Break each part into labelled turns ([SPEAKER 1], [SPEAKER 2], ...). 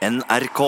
[SPEAKER 1] NRK.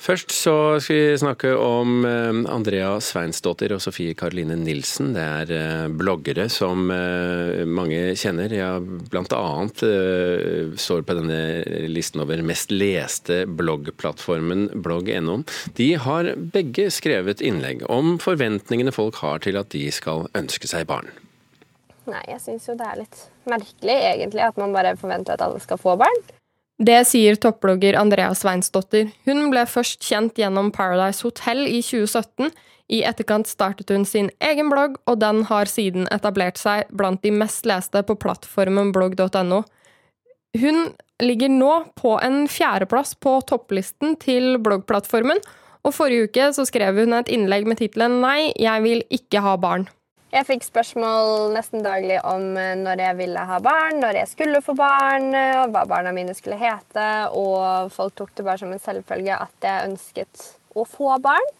[SPEAKER 2] Først så skal vi snakke om eh, Andrea Sveinsdottir og Sofie Karoline Nilsen. Det er eh, bloggere som eh, mange kjenner. Ja, blant annet står på denne listen over mest leste bloggplattformen blogg.no. De har begge skrevet innlegg om forventningene folk har til at de skal ønske seg barn.
[SPEAKER 3] Nei, jeg syns jo det er litt merkelig egentlig at man bare forventer at alle skal få barn.
[SPEAKER 4] Det sier topplogger Andrea Sveinsdottir. Hun ble først kjent gjennom Paradise Hotel i 2017. I etterkant startet hun sin egen blogg, og den har siden etablert seg blant de mest leste på plattformen blogg.no. Hun ligger nå på en fjerdeplass på topplisten til bloggplattformen, og forrige uke så skrev hun et innlegg med tittelen Nei, jeg vil ikke ha barn.
[SPEAKER 3] Jeg fikk spørsmål nesten daglig om eh, når jeg ville ha barn, når jeg skulle få barn, eh, hva barna mine skulle hete. Og folk tok det bare som en selvfølge at jeg ønsket å få barn.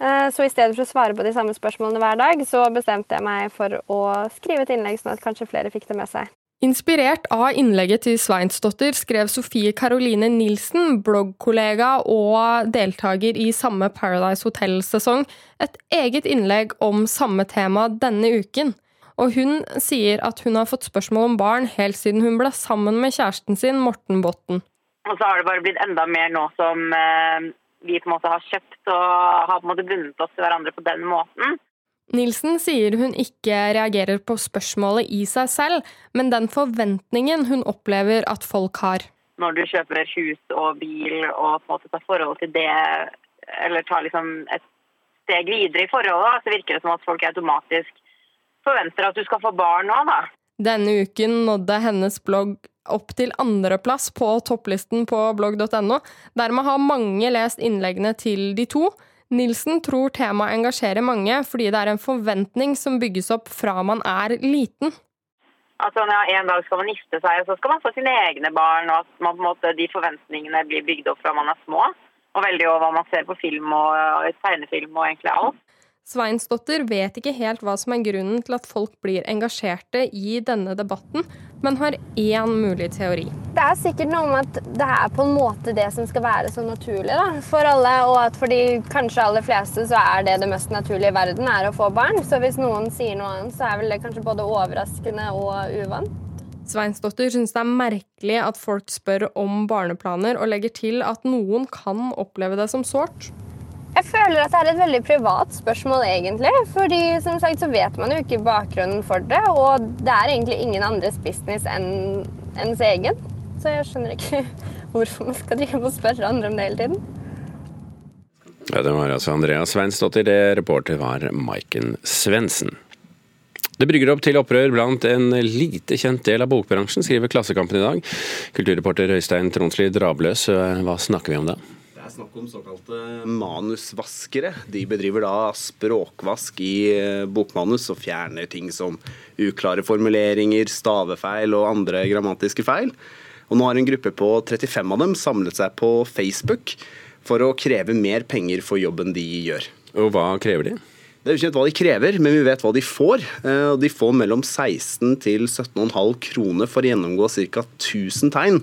[SPEAKER 3] Eh, så i stedet for å svare på de samme spørsmålene hver dag, så bestemte jeg meg for å skrive et innlegg sånn at kanskje flere fikk det med seg.
[SPEAKER 4] Inspirert av innlegget til Sveinsdottir skrev Sofie Karoline Nilsen, bloggkollega og deltaker i samme Paradise Hotel-sesong, et eget innlegg om samme tema denne uken. Og hun sier at hun har fått spørsmål om barn helt siden hun ble sammen med kjæresten sin, Morten Botten.
[SPEAKER 5] Og så har det bare blitt enda mer nå som eh, vi på en måte har kjøpt og har på en måte bundet oss til hverandre på den måten.
[SPEAKER 4] Nilsen sier hun ikke reagerer på spørsmålet i seg selv, men den forventningen hun opplever at folk har.
[SPEAKER 5] Når du kjøper hus og bil og på en måte tar forhold til det, eller tar liksom et steg videre i forholdet, så virker det som at folk automatisk forventer at du skal få barn nå, da.
[SPEAKER 4] Denne uken nådde hennes blogg opp til andreplass på topplisten på blogg.no. Dermed har mange lest innleggene til de to. Nilsen tror temaet engasjerer mange fordi det er en forventning som bygges opp fra man er liten.
[SPEAKER 5] Altså, ja, En dag skal man gifte seg, og så skal man få sine egne barn. og at man, måte, De forventningene blir bygd opp fra man er små. Og veldig over hva man ser på film og, og tegnefilm og egentlig alt.
[SPEAKER 4] Sveinsdotter vet ikke helt hva som er grunnen til at folk blir engasjerte i denne debatten, men har én mulig teori.
[SPEAKER 3] Det er sikkert noe med at det er på en måte det som skal være så naturlig da, for alle, og at for de kanskje aller fleste så er det det mest naturlige i verden, er å få barn. Så hvis noen sier noe annet, så er vel det kanskje både overraskende og uvant.
[SPEAKER 4] Sveinsdotter syns det er merkelig at folk spør om barneplaner, og legger til at noen kan oppleve det som sårt.
[SPEAKER 3] Jeg føler at det er et veldig privat spørsmål, egentlig. fordi som sagt så vet man jo ikke bakgrunnen for det. Og det er egentlig ingen andres business enn ens egen. Så jeg skjønner ikke hvorfor man skal drive og spørre andre om det hele tiden.
[SPEAKER 2] Ja, Det var altså Andrea Sveinsdottir. Det reporter var Maiken Svendsen. Det brygger opp til opprør blant en lite kjent del av bokbransjen, skriver Klassekampen i dag. Kulturreporter Øystein Tronsli Dravløs, hva snakker vi om da?
[SPEAKER 6] Snakk om såkalte manusvaskere. De bedriver da språkvask i eh, bokmanus og fjerner ting som uklare formuleringer, stavefeil og andre grammatiske feil. Og nå har en gruppe på 35 av dem samlet seg på Facebook for å kreve mer penger for jobben de gjør.
[SPEAKER 2] Og hva krever de?
[SPEAKER 6] Det er ukjent hva de krever, men vi vet hva de får. Eh, de får mellom 16 til 17,5 kroner for å gjennomgå ca. 1000 tegn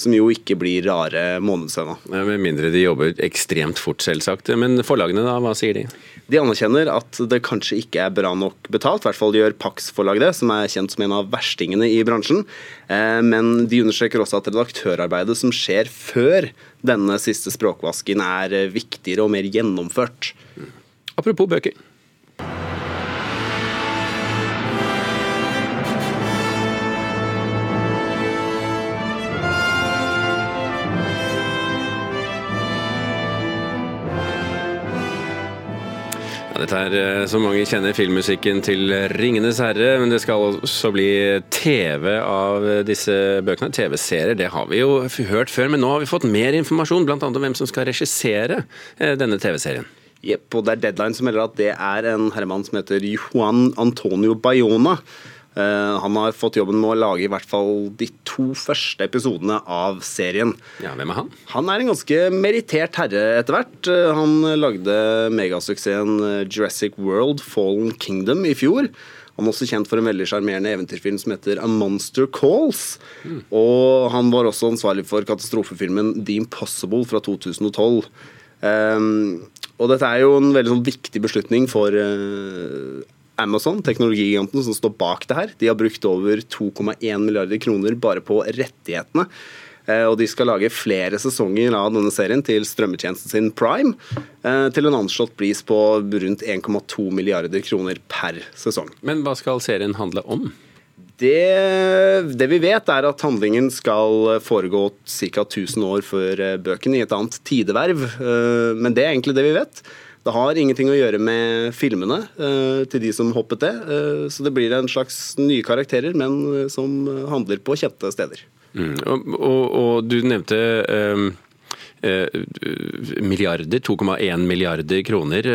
[SPEAKER 6] som jo ikke blir rare månedssøvna.
[SPEAKER 2] Med mindre de jobber ekstremt fort, selvsagt. Men forlagene, da, hva sier de?
[SPEAKER 6] De anerkjenner at det kanskje ikke er bra nok betalt. I hvert fall gjør Pax-forlaget det, som er kjent som en av verstingene i bransjen. Eh, men de understreker også at redaktørarbeidet som skjer før denne siste språkvasken, er viktigere og mer gjennomført.
[SPEAKER 2] Apropos bøker. Dette er, så som mange kjenner, filmmusikken til 'Ringenes herre', men det skal også bli TV av disse bøkene. TV-serier, det har vi jo hørt før, men nå har vi fått mer informasjon, bl.a. om hvem som skal regissere eh, denne TV-serien.
[SPEAKER 6] Jepp, og det er Deadline som melder at det er en herremann som heter Juan Antonio Bayona. Eh, han har fått jobben med å lage i hvert fall de to første episodene av serien.
[SPEAKER 2] Ja, Hvem er han?
[SPEAKER 6] Han er en ganske merittert herre etter hvert. Eh, han lagde megasuksessen eh, Jurassic World Fallen Kingdom i fjor. Han er også kjent for en veldig sjarmerende eventyrfilm som heter A Monster Calls. Og han var også ansvarlig for katastrofefilmen The Impossible fra 2012. Um, og dette er jo en veldig sånn viktig beslutning for uh, Amazon, teknologigiganten som står bak det her. De har brukt over 2,1 milliarder kroner bare på rettighetene. Eh, og de skal lage flere sesonger av denne serien til strømmetjenesten sin Prime. eh, Til en anslått pris på rundt 1,2 milliarder kroner per sesong.
[SPEAKER 2] Men hva skal serien handle om?
[SPEAKER 6] Det, det vi vet, er at handlingen skal foregå ca. 1000 år før eh, bøkene, i et annet tideverv. Men det er egentlig det vi vet. Det har ingenting å gjøre med filmene eh, til de som hoppet det. eh, Så det blir en slags nye karakterer, men eh, som handler på kjente steder.
[SPEAKER 2] Mm. Og, og, og du nevnte eh, milliarder, 2,1 milliarder kroner.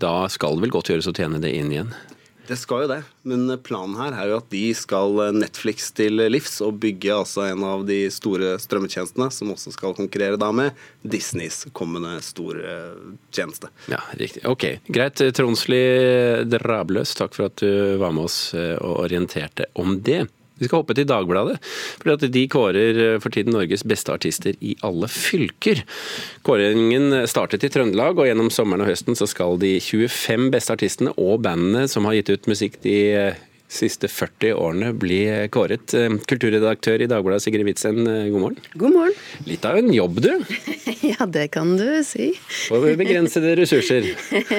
[SPEAKER 2] Da skal det vel godt gjøres å tjene det inn igjen?
[SPEAKER 6] Det skal jo det, men planen her er jo at de skal Netflix til livs og bygge altså en av de store strømmetjenestene, som også skal konkurrere da med Disneys kommende store tjeneste.
[SPEAKER 2] Ja, riktig. Ok, Greit. Tronsli Drabløs, takk for at du var med oss eh, og orienterte om det. Vi skal hoppe til Dagbladet, for de kårer eh, for tiden Norges beste artister i alle fylker. Kåringen startet i Trøndelag, og gjennom sommeren og høsten så skal de 25 beste artistene og bandene som har gitt ut musikk de eh, siste 40 årene bli kåret. Eh, Kulturredaktør i Dagbladet, Sigrid Witzen, eh, god morgen.
[SPEAKER 1] God morgen.
[SPEAKER 2] Litt av en jobb, du.
[SPEAKER 1] Ja, det kan du si.
[SPEAKER 2] Og begrensede ressurser.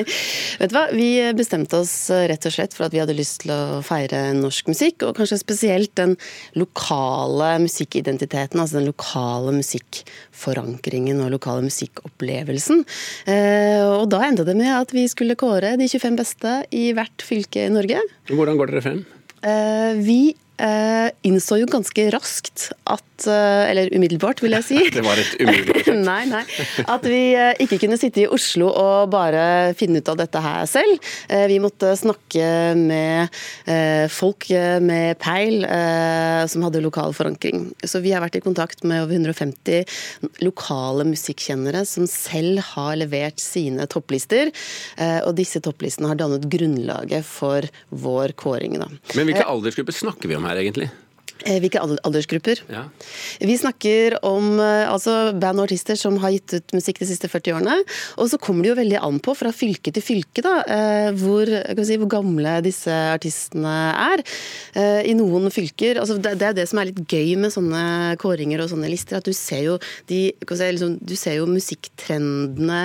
[SPEAKER 1] Vet du hva, vi bestemte oss rett og slett for at vi hadde lyst til å feire norsk musikk, og kanskje spesielt den lokale musikkidentiteten, altså den lokale musikkforankringen og lokale musikkopplevelsen. Eh, Og da endte det med at vi skulle kåre de 25 beste i hvert fylke i Norge.
[SPEAKER 2] Hvordan går dere frem?
[SPEAKER 1] Eh, Vi eh, innså jo ganske raskt at Eller umiddelbart, vil jeg si.
[SPEAKER 2] Det var et.
[SPEAKER 1] Nei, nei. At vi eh, ikke kunne sitte i Oslo og bare finne ut av dette her selv. Eh, Vi måtte snakke med eh, folk eh, med peil eh, som hadde lokal forankring. Så vi har vært i kontakt med over 150 lokale musikkjennere som selv har levert sine topplister. Eh, Og disse topplistene har dannet grunnlaget for vår kåring. Da.
[SPEAKER 2] Men hvilke aldersgrupper snakker vi om her, egentlig?
[SPEAKER 1] Eh, Hvilke aldersgrupper?
[SPEAKER 2] Ja.
[SPEAKER 1] Vi snakker om eh, altså, band og artister som har gitt ut musikk de siste 40 årene. Og så kommer det jo veldig an på, fra fylke til fylke, da, eh, hvor, kan si, hvor gamle disse artistene er. I noen fylker altså Det, er det som er litt gøy med sånne kåringer og sånne lister, at du ser jo, de, si, liksom, du ser jo musikktrendene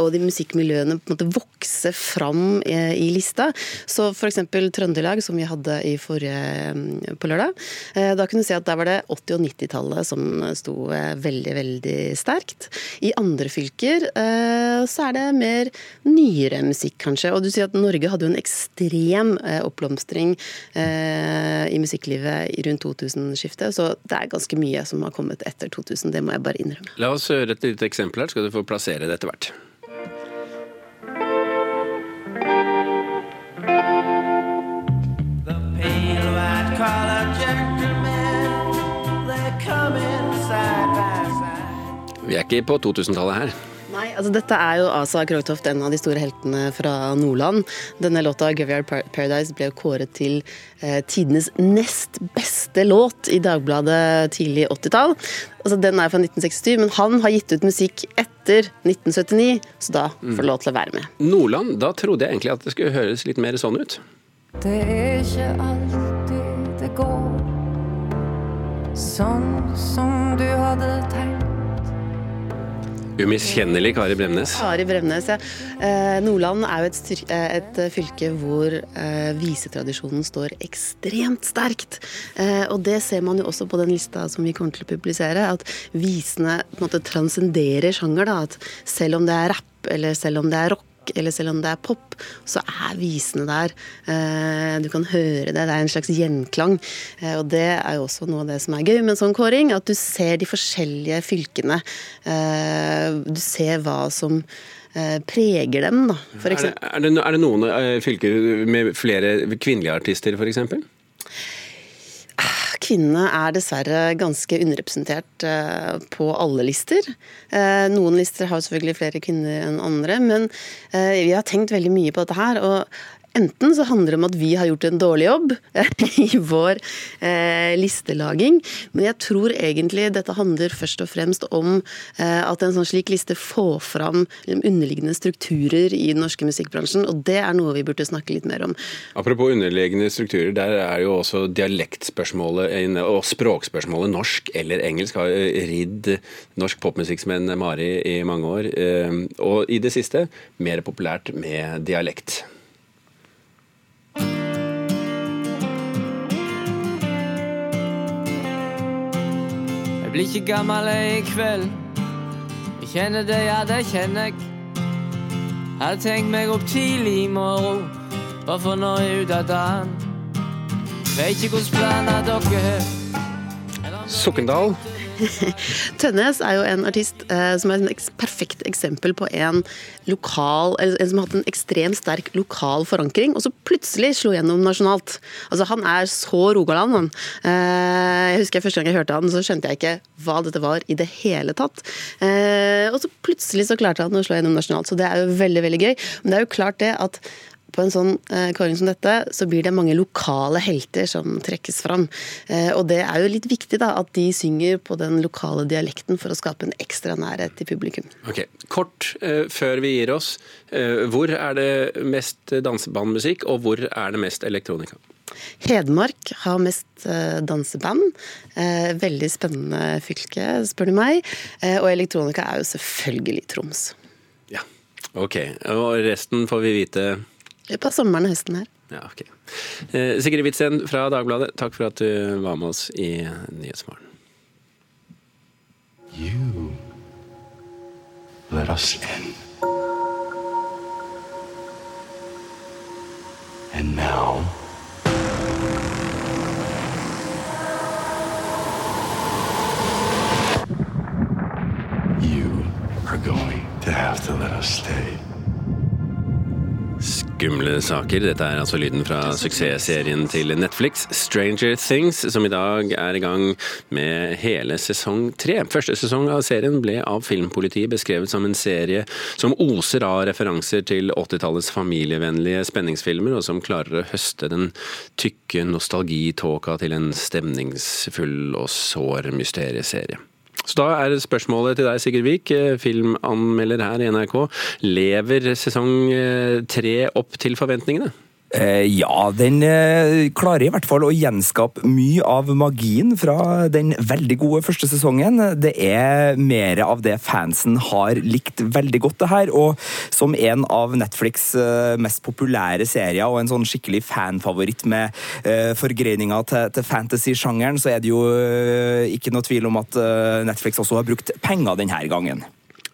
[SPEAKER 1] og de musikkmiljøene på en måte vokse fram i lista. Så f.eks. Trøndelag, som vi hadde i forrige mm, på lørdag. Eh, Da kunne du se at der var det 80- og 90-tallet som sto eh, veldig, veldig sterkt. I andre fylker eh, så er det mer nyere musikk, kanskje. Og du sier at Norge hadde jo en ekstrem oppblomstring i musikklivet rundt 2000-skiftet, så det er ganske mye som har kommet etter 2000. Det må jeg bare innrømme.
[SPEAKER 2] La oss høre et lite eksempel her, skal du få plassere det etter hvert. Vi er ikke på 2000-tallet her.
[SPEAKER 1] Nei, altså Dette er jo Asa Krogtoft, en av de store heltene fra Nordland. Denne låta 'Graveyard Paradise' ble jo kåret til eh, tidenes nest beste låt i Dagbladet tidlig 80-tall. Altså Den er fra 1967, men han har gitt ut musikk etter 1979, så da får det lov til å være med.
[SPEAKER 2] Nordland, da trodde jeg egentlig at det skulle høres litt mer sånn ut.
[SPEAKER 7] Det er ikke alltid det går sånn som du hadde tenkt.
[SPEAKER 2] Umiskjennelig Kari Bremnes.
[SPEAKER 1] Kari Bremnes, ja. Eh, Nordland er jo et, eh, et fylke hvor eh, visetradisjonen står ekstremt sterkt. Eh, og det ser man jo også på den lista som vi kommer til å publisere, at visene på en måte transcenderer sjanger. da, At selv om det er rapp, eller selv om det er rock, eller selv om det er pop, så er visene der. Eh, Du kan høre det. Det er en slags gjenklang. Eh, Og det er jo også noe av det som er gøy med en sånn kåring. At du ser de forskjellige fylkene. Eh, Du ser hva som preger dem, da.
[SPEAKER 2] Er det, er, det, er det noen fylker med flere kvinnelige artister, f.eks.?
[SPEAKER 1] Kvinnene er dessverre ganske underrepresentert eh, på alle lister. Eh, Noen lister har selvfølgelig flere kvinner enn andre, men eh, vi har tenkt veldig mye på dette her. og Enten så handler det om at vi har gjort en dårlig jobb i vår eh, listelaging, men jeg tror egentlig dette handler først og fremst om eh, at en sånn slik liste får fram liksom, underliggende strukturer i den norske musikkbransjen, og det er noe vi burde snakke litt mer om.
[SPEAKER 2] Apropos underliggende strukturer, der er jo også dialektspørsmålet inne, og språkspørsmålet norsk eller engelsk har ridd norsk popmusikksmenn Mari i mange år. eh, Og i det siste mer populært med dialekt.
[SPEAKER 8] Jeg blir ikke gammel i kveld. Jeg kjenner det, ja, det kjenner jeg. Hadde tenkt meg opp tidlig i morgen, bare for nå ut av dagen. Veit ikke hvordan planer dere har.
[SPEAKER 2] Sokndal.
[SPEAKER 1] Tønnes er jo en artist eh, som er et perfekt eksempel på en lokal, en som har hatt en ekstremt sterk lokal forankring, og så plutselig slo gjennom nasjonalt. Altså Han er så Rogaland, han. Eh, jeg husker Første gang jeg hørte han, så skjønte jeg ikke hva dette var i det hele tatt. Eh, og så plutselig så klarte han å slå gjennom nasjonalt, så det er jo veldig, veldig gøy. Men det er jo klart det at på en sånn eh, kåring som dette, så blir det mange lokale helter som trekkes fram. Eh, og det er jo litt viktig da, at de synger på den lokale dialekten for å skape en ekstra nærhet til publikum.
[SPEAKER 2] Ok, Kort eh, før vi gir oss. hvor er det mest dansebandmusikk, og hvor er det mest elektronika?
[SPEAKER 1] Hedmark har mest danseband. Veldig spennende fylke, spør du meg. Og elektronika er jo selvfølgelig Troms.
[SPEAKER 2] Ja, ok. Og resten får vi vite
[SPEAKER 1] På sommeren og høsten her.
[SPEAKER 2] Ja, ok. Eh, Sigrid Witzen fra Dagbladet, takk for at du var med oss i Nyhetsmorgen.
[SPEAKER 9] You let us in. And now, you are going to have to let us stay.
[SPEAKER 2] Skumle saker. Dette er altså lyden fra suksessserien til Netflix, Stranger Things, som i dag er i gang med hele sesong tre. Første sesong av serien ble av Filmpolitiet beskrevet som en serie som oser av referanser til 80-tallets familievennlige spenningsfilmer, og som klarer å høste den tykke nostalgitåka til en stemningsfull og sår mysterieserie. Så da er spørsmålet til deg, Sigurd Vik, eh, filmanmelder her i NRK. Lever sesong eh, tre opp til forventningene?
[SPEAKER 10] Eh, ja, den eh, klarer i hvert fall å gjenskape mye av magien fra den veldig gode første sesongen. Det er mer av det fansen har likt veldig godt, det her. Og som en av Netflix eh, mest populære serier, og en sånn skikkelig fanfavoritt med forgreininger til, til fantasy-sjangeren, så er det jo ikke noe tvil om at Netflix også har brukt penger denne gangen.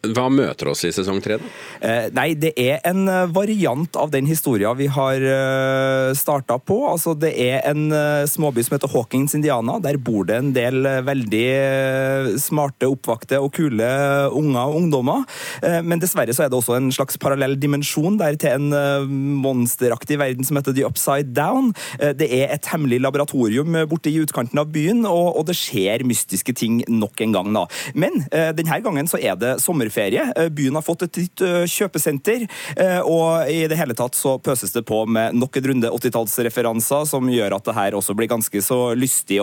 [SPEAKER 2] Hva møter oss i sesong tre?
[SPEAKER 10] Eh, nei, det er en eh, variant av den historien vi har uh, starta på. Altså, det er en eh, småby som heter Hawkins, Indiana. Der bor det en del eh, veldig eh, smarte, oppvakte og kule unger og ungdommer. Eh, men dessverre så er det også en slags parallell dimensjon der til en eh, monsteraktig verden som heter The Upside Down. Eh, det er et hemmelig laboratorium eh, borte i utkanten av byen, og, og det skjer mystiske ting nok en gang. da. Men eh, denne gangen så er det sommerferie. Eh, Byen har fått et nytt eh, kjøpesenter, eh, og i det hele tatt så pøses det på med nok en runde 80-tallsreferanser som gjør at det her også blir ganske så lystig.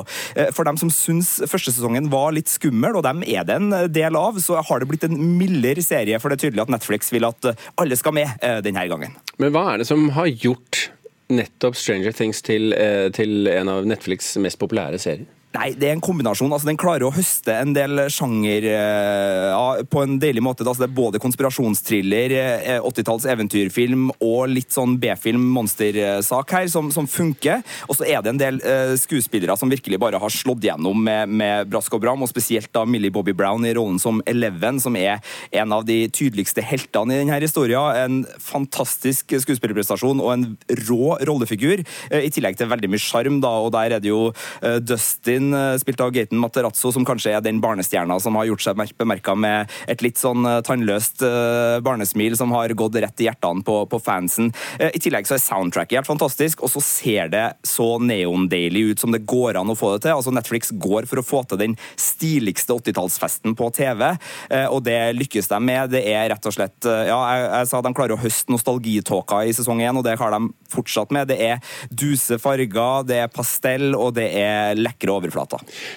[SPEAKER 10] For dem som syns første sesongen var litt skummel, og dem er det en del av, så har det blitt en mildere serie, for det er tydelig at Netflix vil at alle skal med denne gangen.
[SPEAKER 2] Men hva er det som har gjort nettopp Stranger Things til, til en av Netflix' mest populære serier?
[SPEAKER 10] Nei, det er en kombinasjon. altså Den klarer å høste en del sjanger uh, på en deilig måte. Altså, det er både konspirasjonstriller, eh, 80-talls eventyrfilm og litt sånn B-film monstersak her, som, som funker. Og så er det en del uh, skuespillere som virkelig bare har slått gjennom med, med brask og bram, og spesielt da Millie Bobby Brown i rollen som Eleven, som er en av de tydeligste heltene i denne historien. En fantastisk skuespillerprestasjon og en rå rollefigur, uh, i tillegg til veldig mye sjarm, og der er det jo eh, Dustin Anakin, eh, spilt av Gaten Materazzo, som kanskje er den barnestjerna som har gjort seg bemerka med et litt sånn eh, tannløst eh, barnesmil som har gått rett i hjertene på, på fansen. I tillegg så er soundtracket helt fantastisk, og så ser det så neon-daily ut som det går an å få det til. Altså Netflix går for å få til den stiligste 80-tallsfesten på TV, og det lykkes de med. Det er rett og slett Ja, jeg, jeg sa de klarer å høste nostalgitåka i sesong én, og det har de fortsatt med. Det er duse farger, det er pastell, og det er lekre overflater.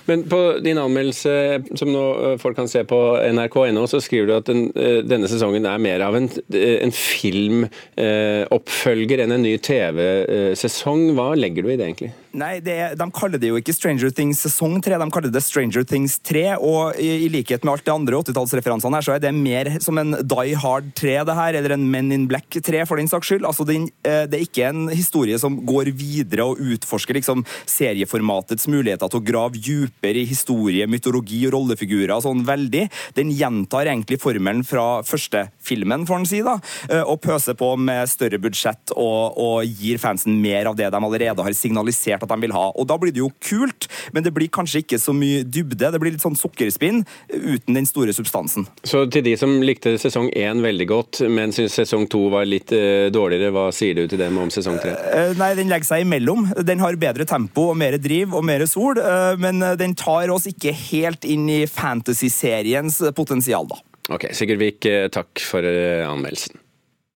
[SPEAKER 2] Men på din anmeldelse, som nå eh, folk kan se på nrk.no, så skriver du at den, eh, denne sesongen er mer av en, eh, en filmoppfølger enn en ny TV-sesong. Hva legger du i det, egentlig?
[SPEAKER 10] Nei, det De kaller det jo ikke Stranger Things sesong 3, de kaller det Stranger Things 3. Og i, i likhet med alt de andre 80-tallsreferansene her, så er det mer som en Die Hard 3, det her, eller en Men in Black 3, for den saks skyld. Altså, den, det er ikke en historie som går videre og utforsker liksom, serieformatets muligheter til å grave dypere i historie, mytologi og rollefigurer sånn veldig. Den gjentar egentlig formelen fra første filmen, får en si, da, eh, og pøser på med større budsjett og, og gir fansen mer av det de allerede har signalisert at de vil ha. Og Da blir det jo kult, men det blir kanskje ikke så mye dybde. Det blir litt sånn sukkerspinn uten den store substansen.
[SPEAKER 2] Så til de som likte sesong én veldig godt, men syns sesong to var litt uh, dårligere, hva sier du til dem om sesong tre?
[SPEAKER 10] Uh, Nei, den legger seg imellom. Den har bedre tempo og mer driv og mer sol, eh, men den tar oss ikke helt inn i fantasy-seriens potensial, da.
[SPEAKER 2] Ok, Sigurd Vik, eh, takk for eh, anmeldelsen.